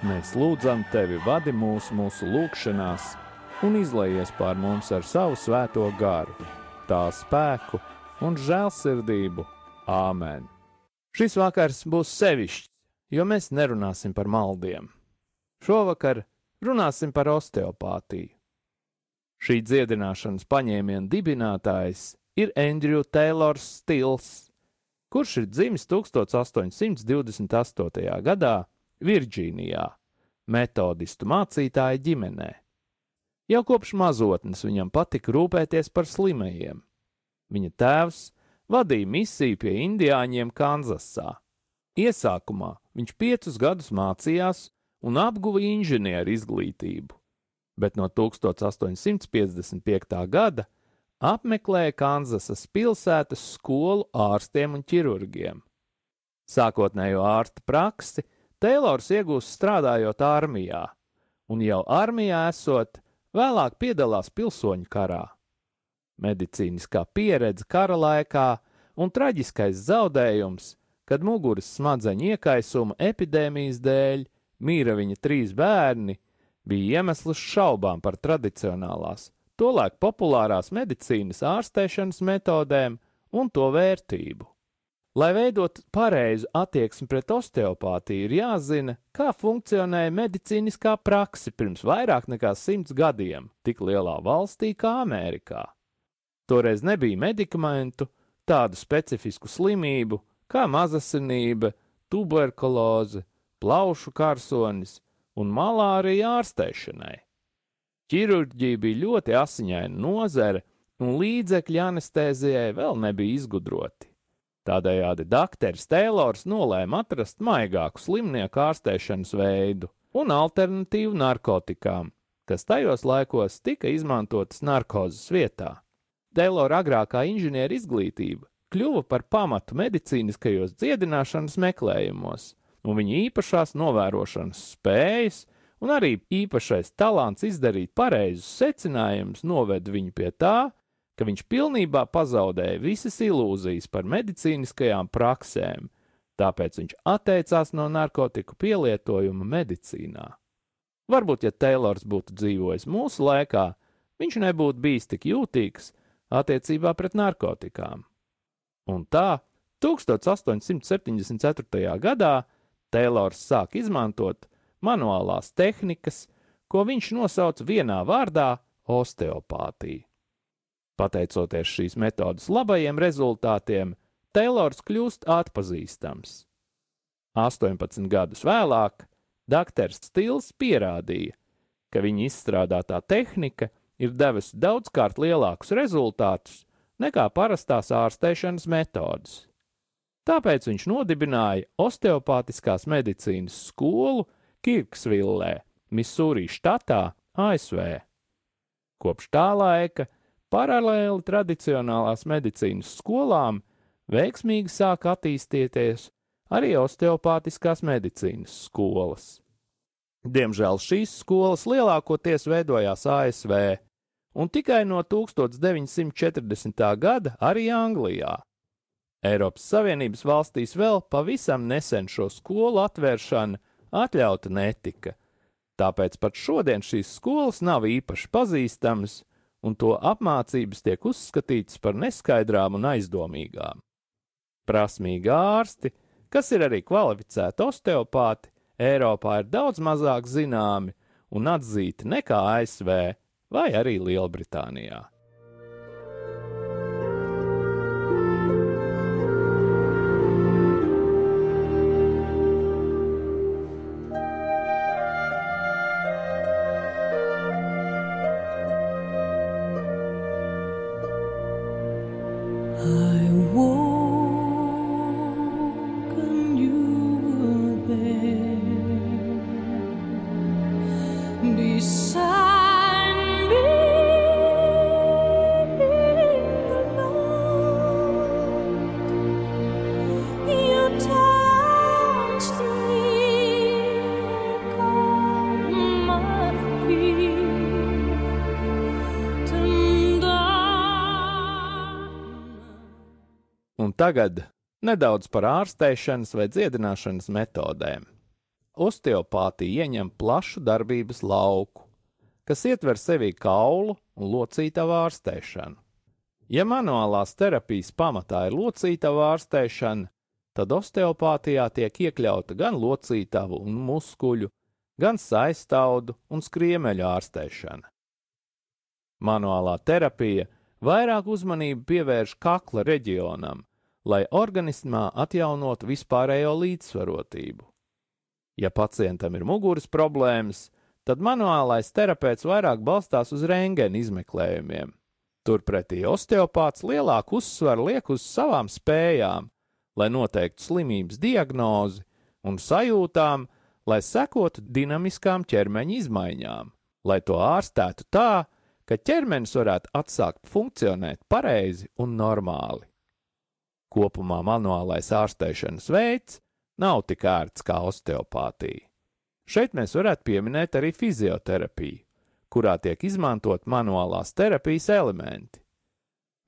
Mēs lūdzam tevi, vadi mūs mūsu lūgšanās, un izlaies pār mums ar savu svēto garu, tā spēku un žēlsirdību. Āmen! Šis vakars būs sevišķs, jo mēs nerunāsim par maldiem. Šovakar runāsim par osteopātiju. Šī dziedināšanas paņēmiena dibinātājs ir Andrew Taylors Stils, kurš ir dzimis 1828. gadā Virģīnijā, metodistu mācītāja ģimenē. Jau kopš mazotnes viņam patika rūpēties par slimajiem. Viņa tēvs vadīja misiju pie indiāņiem Kanzasā. Iesākumā viņš piecus gadus mācījās un apguva inženieru izglītību, bet no 1855. gada apmeklēja Kanzasas pilsētas skolu ārstiem un ķirurgiem. Sākotnējo ārsta praksi Teilors iegūst strādājot armijā, un jau armijā esot, vēlāk piedalās pilsoņu karā. Medicīniskā pieredze kara laikā un traģiskais zaudējums, kad muguras smadzeņu iekaisuma epidēmijas dēļ mīra viņa trīs bērni, bija iemesls šaubām par tradicionālās, tolaik populārās medicīnas ārstēšanas metodēm un to vērtību. Lai veidot pareizu attieksmi pret osteopātiju, ir jāzina, kā funkcionēja medicīniskā prakse pirms vairāk nekā simts gadiem, tik lielā valstī kā Amerikā. Toreiz nebija medikamentu, tādu specifisku slimību kā mazasinība, tuberkuloze, plaušu karsonis un malārija ārstēšanai. Ķirurģija bija ļoti asiņaina nozare, un līdzekļi anestēzijai vēl nebija izgudroti. Tādējādi dakteris Teilors nolēma atrast maigāku slimnieku ārstēšanas veidu un alternatīvu narkotikām, kas tajos laikos tika izmantotas narkozes vietā. Teilora agrākā inženieru izglītība kļuva par pamatu medicīniskajos dziedināšanas meklējumos, un viņa īpašās novērošanas spējas un arī īpašais talants izdarīt pareizus secinājumus noveda viņu pie tā, ka viņš pilnībā pazaudēja visas ilūzijas par medicīniskajām praksēm, tāpēc viņš atteicās no narkotiku pielietojuma medicīnā. Varbūt, ja Teilors būtu dzīvojis mūsu laikā, viņš nebūtu bijis tik jūtīgs attiecībā pret narkotikām. Un tā 1874. gadā Teilors sāk izmantot manuālās tehnikas, ko viņš nosauca vienā vārdā - osteopātija. Pateicoties šīs metodas labajiem rezultātiem, Teilors kļūst atpazīstams. 18 gadus vēlāk Dr. Stils pierādīja, ka viņa izstrādātā tehnika ir devusi daudzkārt lielākus rezultātus nekā parastās ārstēšanas metodas. Tāpēc viņš nodibināja osteopātiskās medicīnas skolu Kirksvillē, Misūrī štatā, ASV. Kopš tā laika Paralēli tradicionālās medicīnas skolām veiksmīgi sāk attīstīties arī osteopātiskās medicīnas skolas. Diemžēl šīs skolas lielākoties veidojās ASV, un tikai no 1940. gada arī Anglijā. Eiropas Savienības valstīs vēl pavisam nesen šo skolu atvēršana atļauta netika, tāpēc pat šodien šīs skolas nav īpaši pazīstamas un to apmācības tiek uzskatītas par neskaidrām un aizdomīgām. Prasmīgi ārsti, kas ir arī kvalificēti osteopāti, Eiropā ir daudz mazāk zināmi un atzīti nekā ASV vai arī Lielbritānijā. Tagad nedaudz par ārstēšanas vai dziedināšanas metodēm. Osteopātija ieņem plašu darbības lauku, kas ietver sevī kaulu un locītavu ārstēšanu. Ja manuālās terapijas pamatā ir locītavu ārstēšana, tad osteopātijā tiek iekļauta gan locītavu un muskuļu, gan saistaudu un skriemeļu ārstēšana. Manuālā terapija vairāk uzmanību pievērš kakla reģionam, lai organismā atjaunotu vispārējo līdzsvarotību. Ja pacientam ir muguras problēmas, tad manuālais terapeits vairāk balstās uz rengēna izmeklējumiem. Turpretī osteopāts lielāku uzsvaru liek uz savām spējām, lai noteiktu slimības diagnozi un sajūtām, lai sekotu dinamiskām ķermeņa izmaiņām, lai to ārstētu tā, ka ķermenis varētu atsākt funkcionēt pareizi un normāli. Kopumā manuālais ārstēšanas veids nav tik ērts kā osteopātija. Šeit mēs varētu pieminēt arī fizioterapiju, kurā tiek izmantot manuālās terapijas elementi.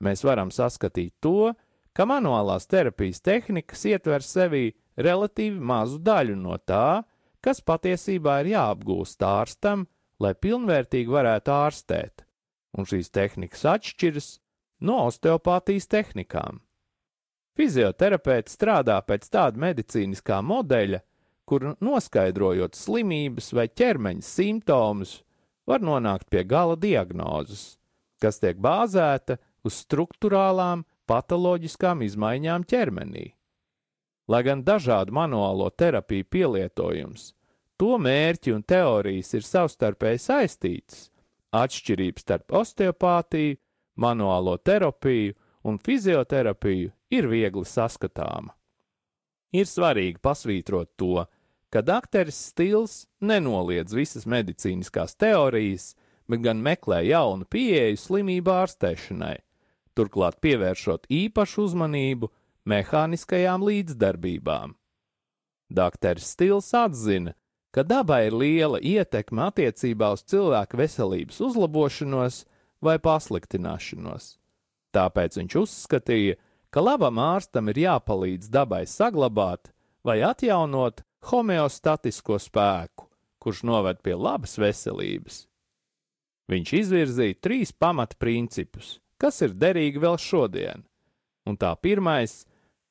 Mēs varam saskatīt to, ka manuālās terapijas tehnikas ietver sevī relatīvi mazu daļu no tā, kas patiesībā ir jāapgūst ārstam, lai pilnvērtīgi varētu ārstēt, un šīs tehnikas atšķiras no osteopātijas tehnikām. Fizioterapeits strādā pēc tāda medicīniskā modeļa, kur noskaidrojot slimības vai ķermeņa simptomus, var nonākt pie gala diagnozes, kas tiek bāzēta uz struktūrālām, patoloģiskām izmaiņām ķermenī. Lai gan dažādu manuālo terapiju pielietojums, to mērķi un teorijas ir savstarpēji saistītas, atšķirības starp osteopātiju, manuālo terapiju un fizioterapiju ir viegli saskatāma. Ir svarīgi pasvītrot to, ka dakteris stils nenoliedz visas medicīniskās teorijas, bet gan meklē jaunu pieeju slimību ārstēšanai, turklāt pievēršot īpašu uzmanību mehāniskajām līdzdarbībām. Dakteris Stils atzina, ka dabai ir liela ietekme attiecībā uz cilvēka veselības uzlabošanos vai pasliktināšanos. Tāpēc viņš uzskatīja, ka labam ārstam ir jāpalīdz dabai saglabāt vai atjaunot homeostatisko spēku, kurš noved pie labas veselības. Viņš izvirzīja trīs pamatprincipus, kas ir derīgi vēl šodien, un tā pirmais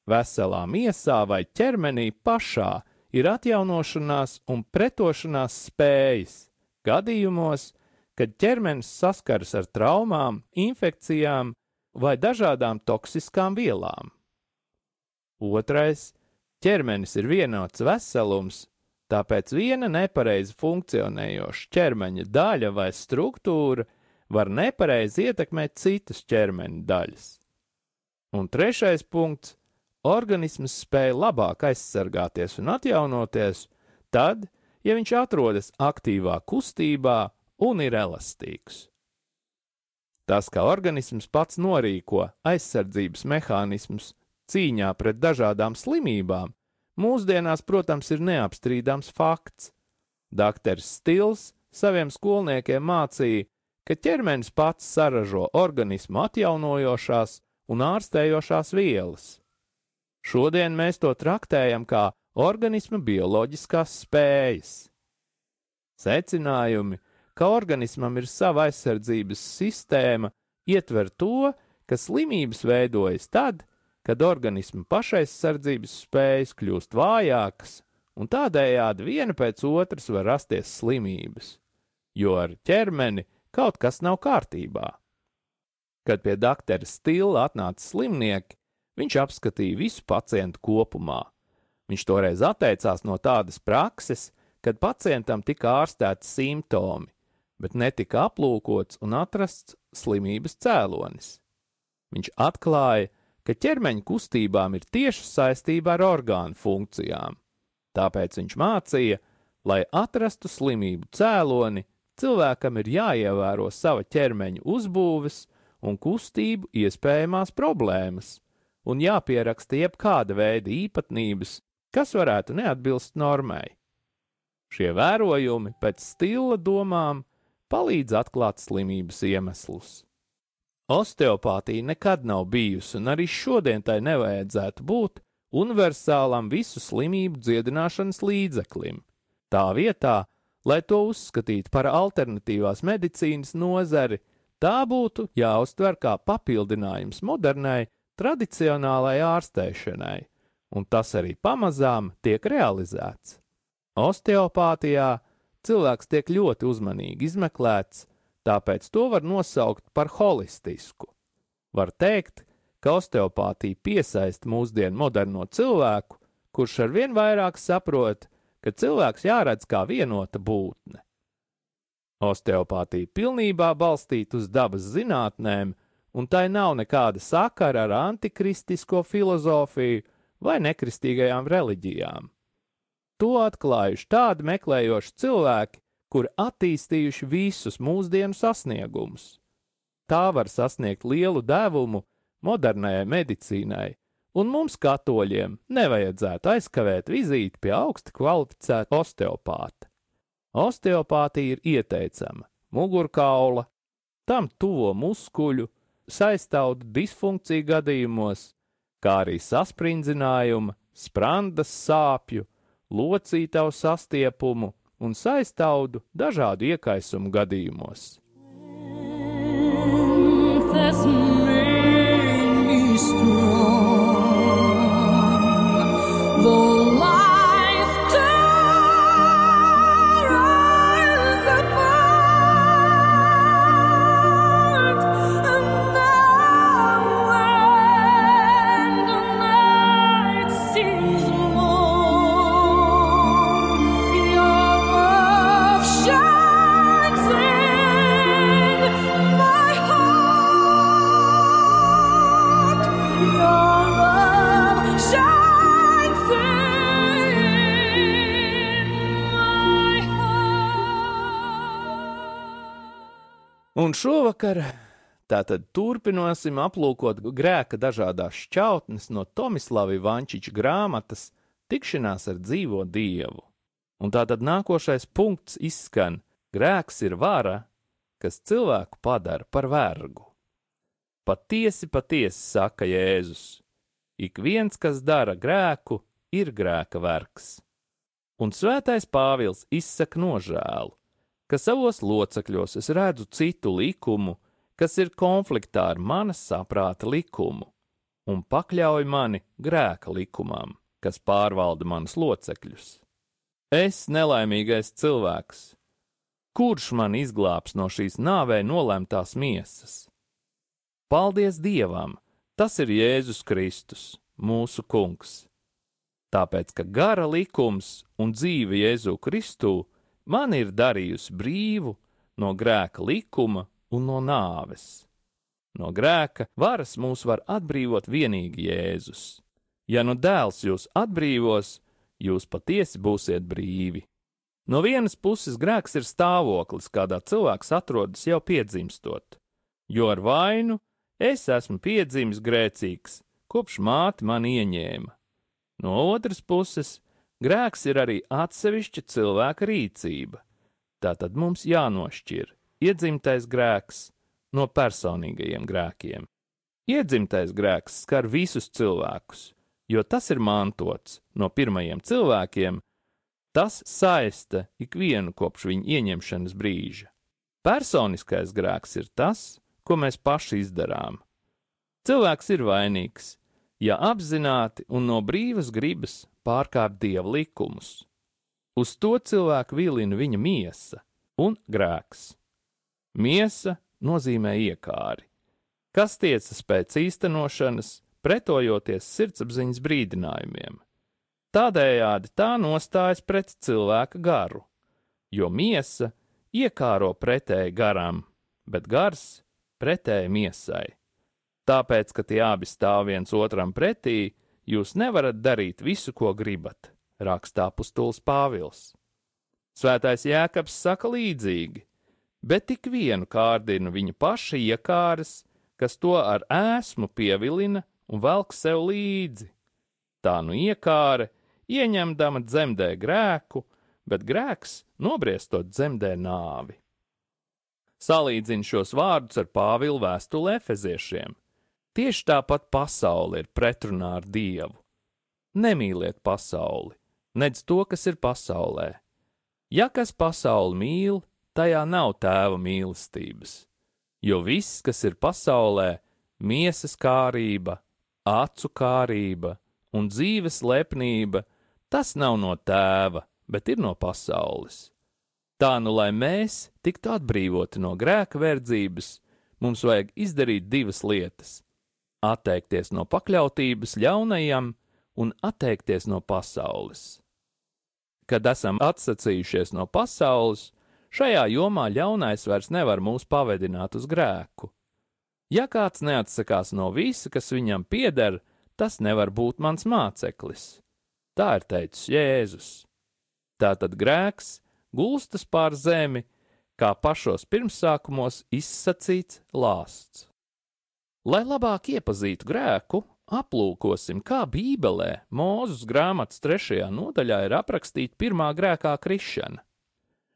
veselā miesā vai ķermenī pašā ir atjaunošanās un pretošanās spējas gadījumos, kad ķermenis saskaras ar traumām, infekcijām vai dažādām toksiskām vielām. Otrais - ķermenis ir vienots veselums, tāpēc viena nepareizi funkcionējoša ķermeņa daļa vai struktūra var nepareizi ietekmēt citas ķermeņa daļas. Un trešais punkts organisms spēj labāk aizsargāties un atjaunoties, tad, ja viņš atrodas aktīvā kustībā un ir elastīgs. Tas, kā organisms pats norīko aizsardzības mehānismus cīņā pret dažādām slimībām, mūsdienās, protams, ir neapstrīdams fakts. Dakteris Stils saviem skolniekiem mācīja, ka ķermenis pats saražo organismu atjaunojošās un ārstējošās vielas. Šodien mēs to traktējam kā organisma bioloģiskās spējas. Secinājumi, ka organismam ir sava aizsardzības sistēma, ietver to, ka slimības veidojas tad, kad organisma pašaizsardzības spējas kļūst vājākas, un tādējādi viena pēc otras var rasties slimības, jo ar ķermeni kaut kas nav kārtībā. Kad pie doktora stila atnāca slimnieki, Viņš apskatīja visu pacientu kopumā. Viņš toreiz atteicās no tādas prakses, kad pacientam tika ārstēti simptomi, bet netika aplūkots un atrasts slimības cēlonis. Viņš atklāja, ka ķermeņa kustībām ir tieša saistība ar orgānu funkcijām. Tāpēc viņš mācīja, lai atrastu slimību cēloni, cilvēkam ir jāievēro sava ķermeņa uzbūves un kustību iespējamās problēmas, un jāpieraksta jebkāda veida īpatnības, kas varētu neatbilst normai. Šie vērojumi pēc stila domām palīdz atklāt slimības iemeslus. Osteopātija nekad nav bijusi, un arī šodien tai nevajadzētu būt universālam visu slimību dziedināšanas līdzeklim. Tā vietā, lai to uzskatītu par alternatīvās medicīnas nozari, tā būtu jāuztver kā papildinājums modernai tradicionālai ārstēšanai, un tas arī pamazām tiek realizēts. Osteopātijā cilvēks tiek ļoti uzmanīgi izmeklēts, tāpēc to var nosaukt par holistisku. Var teikt, ka osteopātija piesaista mūsdienu moderno cilvēku, kurš ar vien vairāk saprot, ka cilvēks jāredz kā vienota būtne. Osteopātija pilnībā balstīta uz dabas zinātnēm, un tai nav nekāda sakara ar antikristisko filozofiju vai nekristīgajām reliģijām. To atklājuši tādi meklējoši cilvēki, kuri attīstījuši visus mūsdienu sasniegumus. Tā var sasniegt lielu devumu modernajai medicīnai, un mums, katoļiem, nevajadzētu aizkavēt vizīti pie augsti kvalificēta osteopāta. Osteopātija ir ieteicama mugurkaula, tam tuvo muskuļu, saistaudu disfunkciju gadījumos, kā arī saspringzinājuma, sprandas sāpju, locītavu sastiepumu un saistaudu dažādu iekaisumu gadījumos. Tas made me strong. Šovakar tātad turpināsim aplūkot grēka dažādās šķautnes no Tomislava Ivančiča grāmatas Tikšanās ar dzīvo dievu. Un tātad nākošais punkts izskan: grēks ir vara, kas cilvēku padara par vergu. Patiesi, patiesi, saka Jēzus, ik viens, kas dara grēku, ir grēka vergs. Un svētais Pāvils izsaka nožēlu, ka savos locekļos es redzu citu likumu, kas ir konfliktā ar manas saprāta likumu, un pakļauj mani grēka likumam, kas pārvalda manus locekļus. Es, nelaimīgais cilvēks, kurš man izglābs no šīs nāvē nolemtās miesas? Paldies Dievam! Tas ir Jēzus Kristus, mūsu Kungs. Tāpēc, ka gara likums un dzīve Jēzu Kristu man ir darījusi brīvu no grēka likuma un no nāves. No grēka varas mūs var atbrīvot vienīgi Jēzus. Ja nu dēls jūs atbrīvos, jūs patiesi būsiet brīvi. No vienas puses grēks ir stāvoklis, kādā cilvēks atrodas jau piedzimstot, jo ar vainu es esmu piedzimis grēcīgs, kopš māte man ieņēma. No otras puses, Grēks ir arī atsevišķa cilvēka rīcība. Tātad mums jānošķir iedzimtais grēks no personīgajiem grēkiem. Iedzimtais grēks skar visus cilvēkus, jo tas ir mantots no pirmajiem cilvēkiem, tas saista ikvienu kopš viņa ieņemšanas brīža. Personiskais grēks ir tas, ko mēs paši izdarām. Cilvēks ir vainīgs, ja apzināti un no brīvas gribas pārkāpt dieva likumus. Uz to cilvēku vilina viņa miesa un grēks. Miesa nozīmē iekāri, kas tiecas pēc īstenošanas, pretojoties sirdsapziņas brīdinājumiem. Tādējādi tā nostājas pret cilvēka garu, jo miesa iekāro pretēji garam, bet gars pretēji miesai. Tāpēc, ka tie abi stāv viens otram pretī, jūs nevarat darīt visu, ko gribat, rakstā pustulis Pāvils. Svētais Jēkabs saka līdzīgi, bet tik vienu kārdinu viņa paša iekāras, kas to ar ēsmu pievilina un velk sev līdzi. Tā nu iekāre, ieņemdama dzemdē grēku, bet grēks nobriestot dzemdē nāvi. Salīdzina šos vārdus ar Pāvila vēstuli Efeziešiem. Tieši tāpat pasaule ir pretrunā ar Dievu. Nemīliet pasauli, nedz to, kas ir pasaulē. Ja kas pasauli mīl, tajā nav tēva mīlestības, jo viss, kas ir pasaulē, miesas kārība, acu kārība un dzīves lepnība, tas nav no tēva, bet ir no pasaules. Tā nu, lai mēs tiktu atbrīvoti no grēka verdzības, mums vajag izdarīt divas lietas atteikties no pakļautības ļaunajam un atteikties no pasaules. Kad esam atsacījušies no pasaules, Šajā jomā ļaunais vairs nevar mūs pavedināt uz grēku. Ja kāds neatsakās no visa, kas viņam pieder, tas nevar būt mans māceklis. Tā ir teicis Jēzus. Tātad grēks gulstas pār zemi, kā pašos pirmsākumos izsacīts lāsts. Lai labāk iepazītu grēku, aplūkosim, kā Bībelē, Mūzes grāmatas trešajā nodaļā ir aprakstīta pirmā grēkā krišana.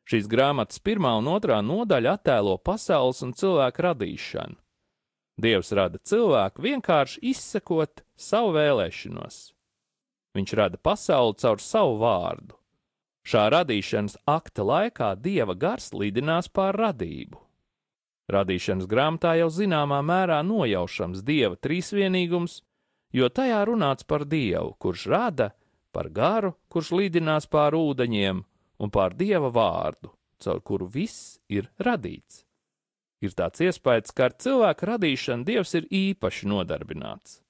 Šīs grāmatas pirmā un otrā nodaļa attēlo pasaules un cilvēku radīšanu. Dievs rada cilvēku vienkārši izsekot savu vēlēšanos. Viņš rada pasauli caur savu vārdu. Šā radīšanas akta laikā dieva gars lidinās pār radību. Radīšanas grāmatā jau zināmā mērā nojaušams dieva trīsvienīgums, jo tajā runāts par dievu, kurš rada, par garu, kurš lidinās pār ūdeņiem, un pār Dieva vārdu, caur kuru viss ir radīts. Ir tāds iespējas, ka ar cilvēku radīšanu Dievs ir īpaši nodarbināts.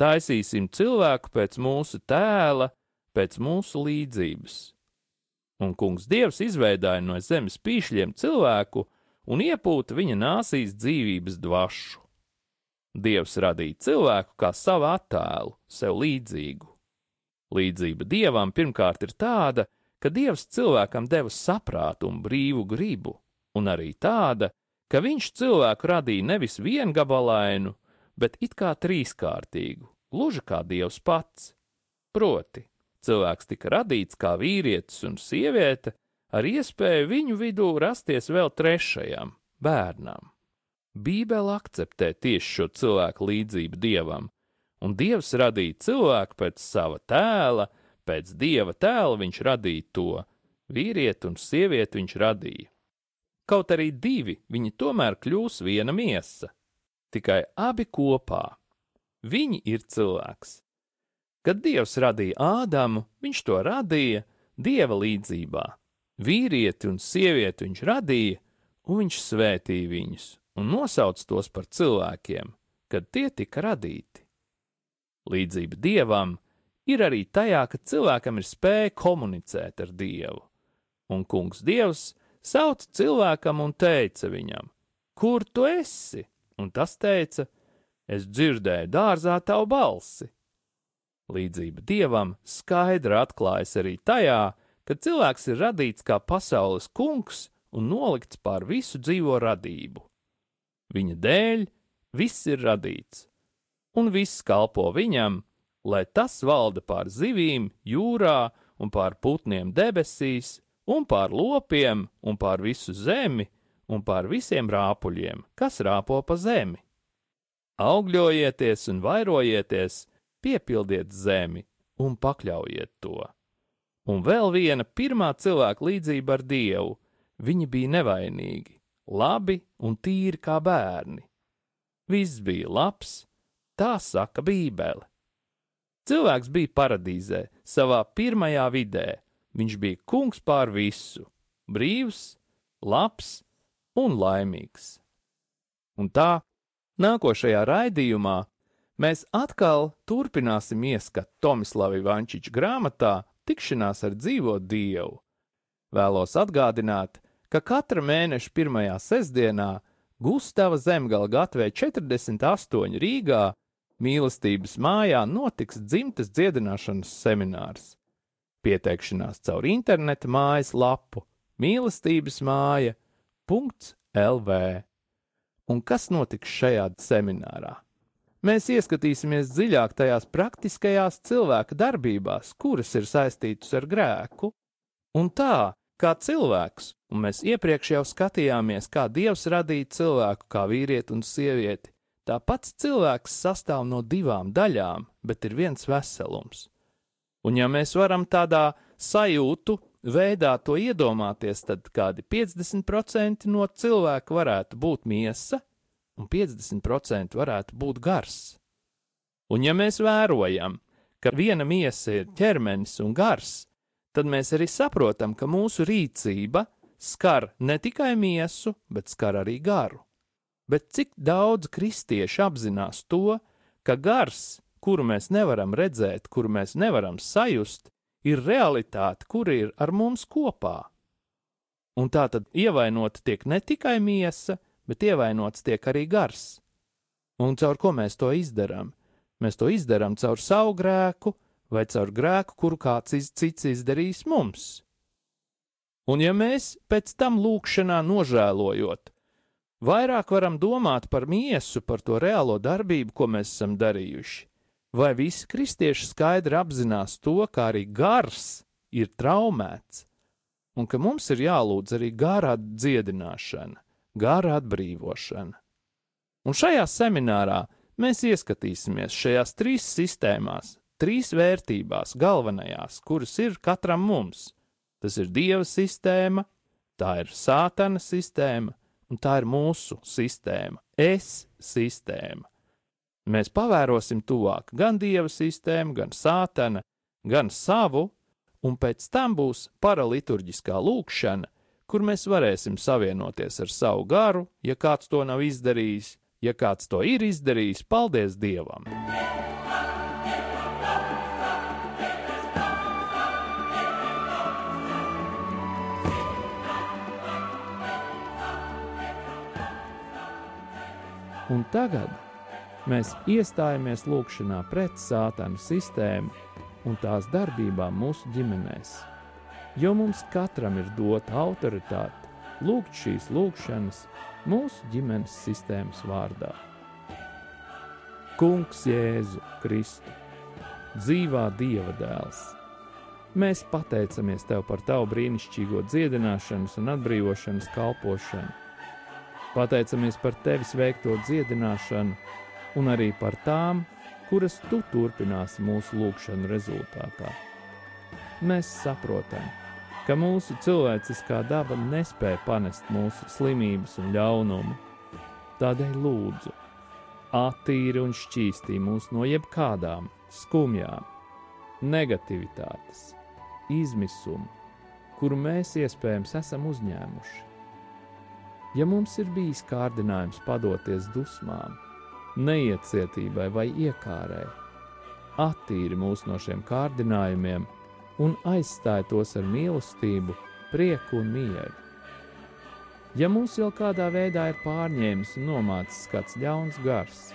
Taisīsim cilvēku pēc mūsu tēla, pēc mūsu līdzības. Un kungs Dievs izveidoja no zemes pīšļiem cilvēku un iepūta viņa nāsīs dzīvības dvašu. Dievs radīja cilvēku kā savu attēlu, sev līdzīgu. Līdzība dievam pirmkārt ir tāda, ka Dievs cilvēkam deva saprātu un brīvu gribu, un arī tāda, ka viņš cilvēku radīja nevis viengabalainu, bet it kā trīskārtīgu, gluži kā Dievs pats. Proti, cilvēks tika radīts kā vīrietis un sieviete, ar iespēju viņu vidū rasties vēl trešajam, bērnam. Bībele akceptē tieši šo cilvēku līdzību dievam, un dievs radīja cilvēku pēc sava tēla, Pēc dieva tēla viņš radīja to, vīrieti un sievieti viņš radīja. Kaut arī divi viņi tomēr kļūs viena miesa, tikai abi kopā. Viņi ir cilvēks. Kad Dievs radīja Ādamu, viņš to radīja Dieva līdzībā. Vīrieti un sievieti viņš radīja, un viņš svētīja viņus un nosauca tos par cilvēkiem, kad tie tika radīti. Līdzība Dievam ir arī tajā, ka cilvēkam ir spēja komunicēt ar Dievu. Un kungs Dievs sauca cilvēkam un teica viņam: Kur tu esi? Un tas teica: Es dzirdēju dārzā tavu balsi. Līdzība dievam skaidri atklājas arī tajā, ka cilvēks ir radīts kā pasaules kungs un nolikts pār visu dzīvo radību. Viņa dēļ viss ir radīts, un viss kalpo viņam, lai tas valda pār zivīm jūrā un pār putniem debesīs, un pār lopiem un pār visu zemi un pār visiem rāpuļiem, kas rāpo pa zemi. Augļojieties un vairojieties, piepildiet zemi un pakļaujiet to. Un vēl viena pirmā cilvēka līdzība ar Dievu - viņi bija nevainīgi, labi un tīri kā bērni. Viss bija labs, tā saka Bībele. Cilvēks bija paradīzē, savā pirmajā vidē. Viņš bija kungs pār visu, brīvs, labs un laimīgs. Un tā, nākošajā raidījumā mēs atkal turpināsim ieskatu Tomislava Ivančiča grāmatā Tikšanās ar dzīvo Dievu. Vēlos atgādināt, ka katra mēneša pirmajā sestdienā Gustava Zemgala gatavē 48 Rīgā mīlestības mājā notiks dzimtes dziedināšanas seminārs. Pieteikšanās caur interneta mājas lapu mīlestības māja.lv. Un kas notiks šajā seminārā? Mēs ieskatīsimies dziļāk tajās praktiskajās cilvēka darbībās, kuras ir saistītas ar grēku, un tā, kā cilvēks, un mēs iepriekš jau skatījāmies, kā Dievs radīja cilvēku kā vīrieti un sievieti, Tāpats cilvēks sastāv no divām daļām, bet ir viens veselums. Un ja mēs varam tādā sajūtu veidā to iedomāties, tad kādi 50% no cilvēka varētu būt miesa, un 50% varētu būt gars. Un ja mēs vērojam, ka viena miesa ir ķermenis un gars, tad mēs arī saprotam, ka mūsu rīcība skar ne tikai miesu, bet skar arī garu bet cik daudz kristiešu apzinās to, ka gars, kuru mēs nevaram redzēt, kuru mēs nevaram sajust, ir realitāte, kura ir ar mums kopā. Un tā tad ievainota tiek ne tikai miesa, bet ievainots tiek arī gars. Un caur ko mēs to izdarām? Mēs to izdarām caur savu grēku vai caur grēku, kuru kāds cits izdarījis mums. Un ja mēs pēc tam lūkšanā nožēlojot, vairāk varam domāt par miesu, par to reālo darbību, ko mēs esam darījuši, vai visi kristieši skaidri apzinās to, ka arī gars ir traumēts, un ka mums ir jālūdz arī gārā dziedināšana, gārā atbrīvošana. Un šajā seminārā mēs ieskatīsimies šajās trīs sistēmās, trīs vērtībās, galvenajās, kuras ir katram mums. Tas ir Dieva sistēma, tā ir Sātana sistēma, un tā ir mūsu sistēma, es sistēma. Mēs pavērosim tuvāk gan Dieva sistēmu, gan Sātana, gan savu, un pēc tam būs paraliturģiskā lūkšana, kur mēs varēsim savienoties ar savu garu, ja kāds to nav izdarījis, Ja kāds to ir izdarījis, paldies Dievam! Un tagad mēs iestājamies lūgšanā pret sātanu sistēmu un tās darbībām mūsu ģimenēs. Jo mums katram ir dota autoritāte lūgt šīs lūgšanas mūsu ģimenes sistēmas vārdā. Kungs Jēzu Kristu, dzīvā Dieva dēls, mēs pateicamies Tev par Tavu brīnišķīgo dziedināšanas un atbrīvošanas kalpošanu. Pateicamies par Tevis veikto dziedināšanu un arī par tām, kuras Tu turpināsi mūsu lūgšanu rezultātā. Mēs saprotam, ka ka mūsu cilvēciskā daba nespēja panest mūsu slimības un ļaunumu. Tādēļ lūdzu, attīri un šķīstī mūs no jebkādām skumjām, negativitātes, izmisuma, kuru mēs iespējams esam uzņēmuši. Ja mums ir bijis kārdinājums padoties dusmām, neiecietībai vai iekārai, attīri mūs no šiem kārdinājumiem un aizstāja tos ar mīlestību, prieku un mieru. Ja mūs vēl kādā veidā ir pārņēmis un nomācis kāds ļauns gars,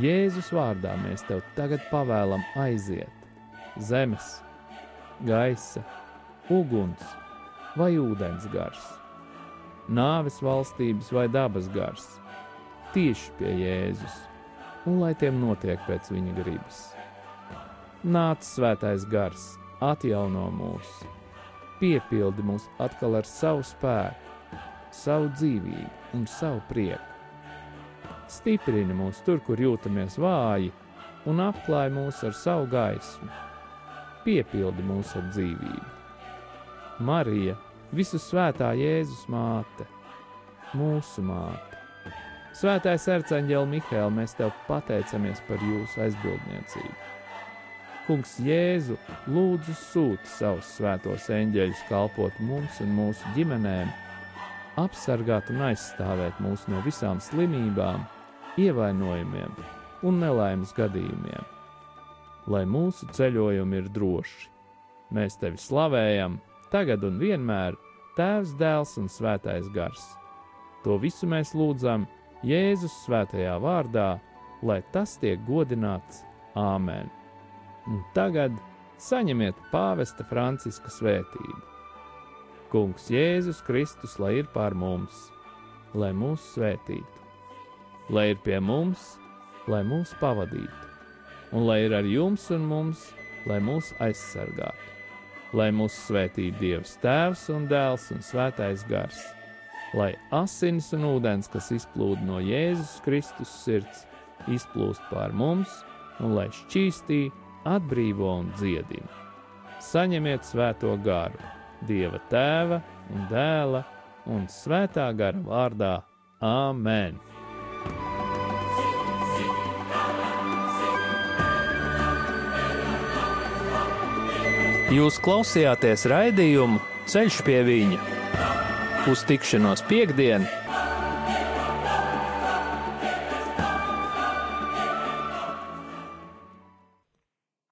Jēzus vārdā mēs tev tagad pavēlam aiziet zemes, gaisa, uguns vai ūdens gars, nāves valstības vai dabas gars, tieši pie Jēzus, un lai tiem notiek pēc viņa gribas. Nāc svētais gars, atjauno mūs, piepildi mūs atkal ar savu spēku, savu dzīvību un savu prieku. Stiprini mūs tur, kur jūtamies vāji, un apklāj mūs ar savu gaismu, piepildi mūs ar dzīvību. Marija, visu svētā Jēzus māte, mūsu māte. Svētais arcāņģēl Mihēl, mēs tev pateicamies par jūsu aizbildniecību. Kungs Jēzu lūdzu sūti savus svētos eņģeļus kalpot mums un mūsu ģimenēm, apsargāt un aizstāvēt mūs no visām slimībām, ievainojumiem un nelaimes gadījumiem. Lai mūsu ceļojumi ir droši, mēs tevi slavējam, tagad un vienmēr, Tēvs, Dēls un Svētais Gars. To visu mēs lūdzam Jēzus svētajā vārdā, lai tas tiek godināts Āmen! Un tagad saņemiet pāvesta Franciska svētību. Kungs Jēzus Kristus, lai ir pār mums, lai mūs svētītu, lai ir pie mums, lai mūs pavadītu, un lai ir ar jums un mums, lai mūs aizsargātu, lai mūs svētītu Dievs Tēvs un Dēls un Svētais Gars, lai asinis un ūdens, kas izplūda no Jēzus Kristus sirds, izplūst pār mums, un lai šķīstītu atbrīvo un dziedina. Saņemiet svēto garu, Dieva tēva un dēla un svētā gara vārdā Āmen! Jūs klausījāties raidījumu Ceļš pie viņa uz tikšanos piekdienu!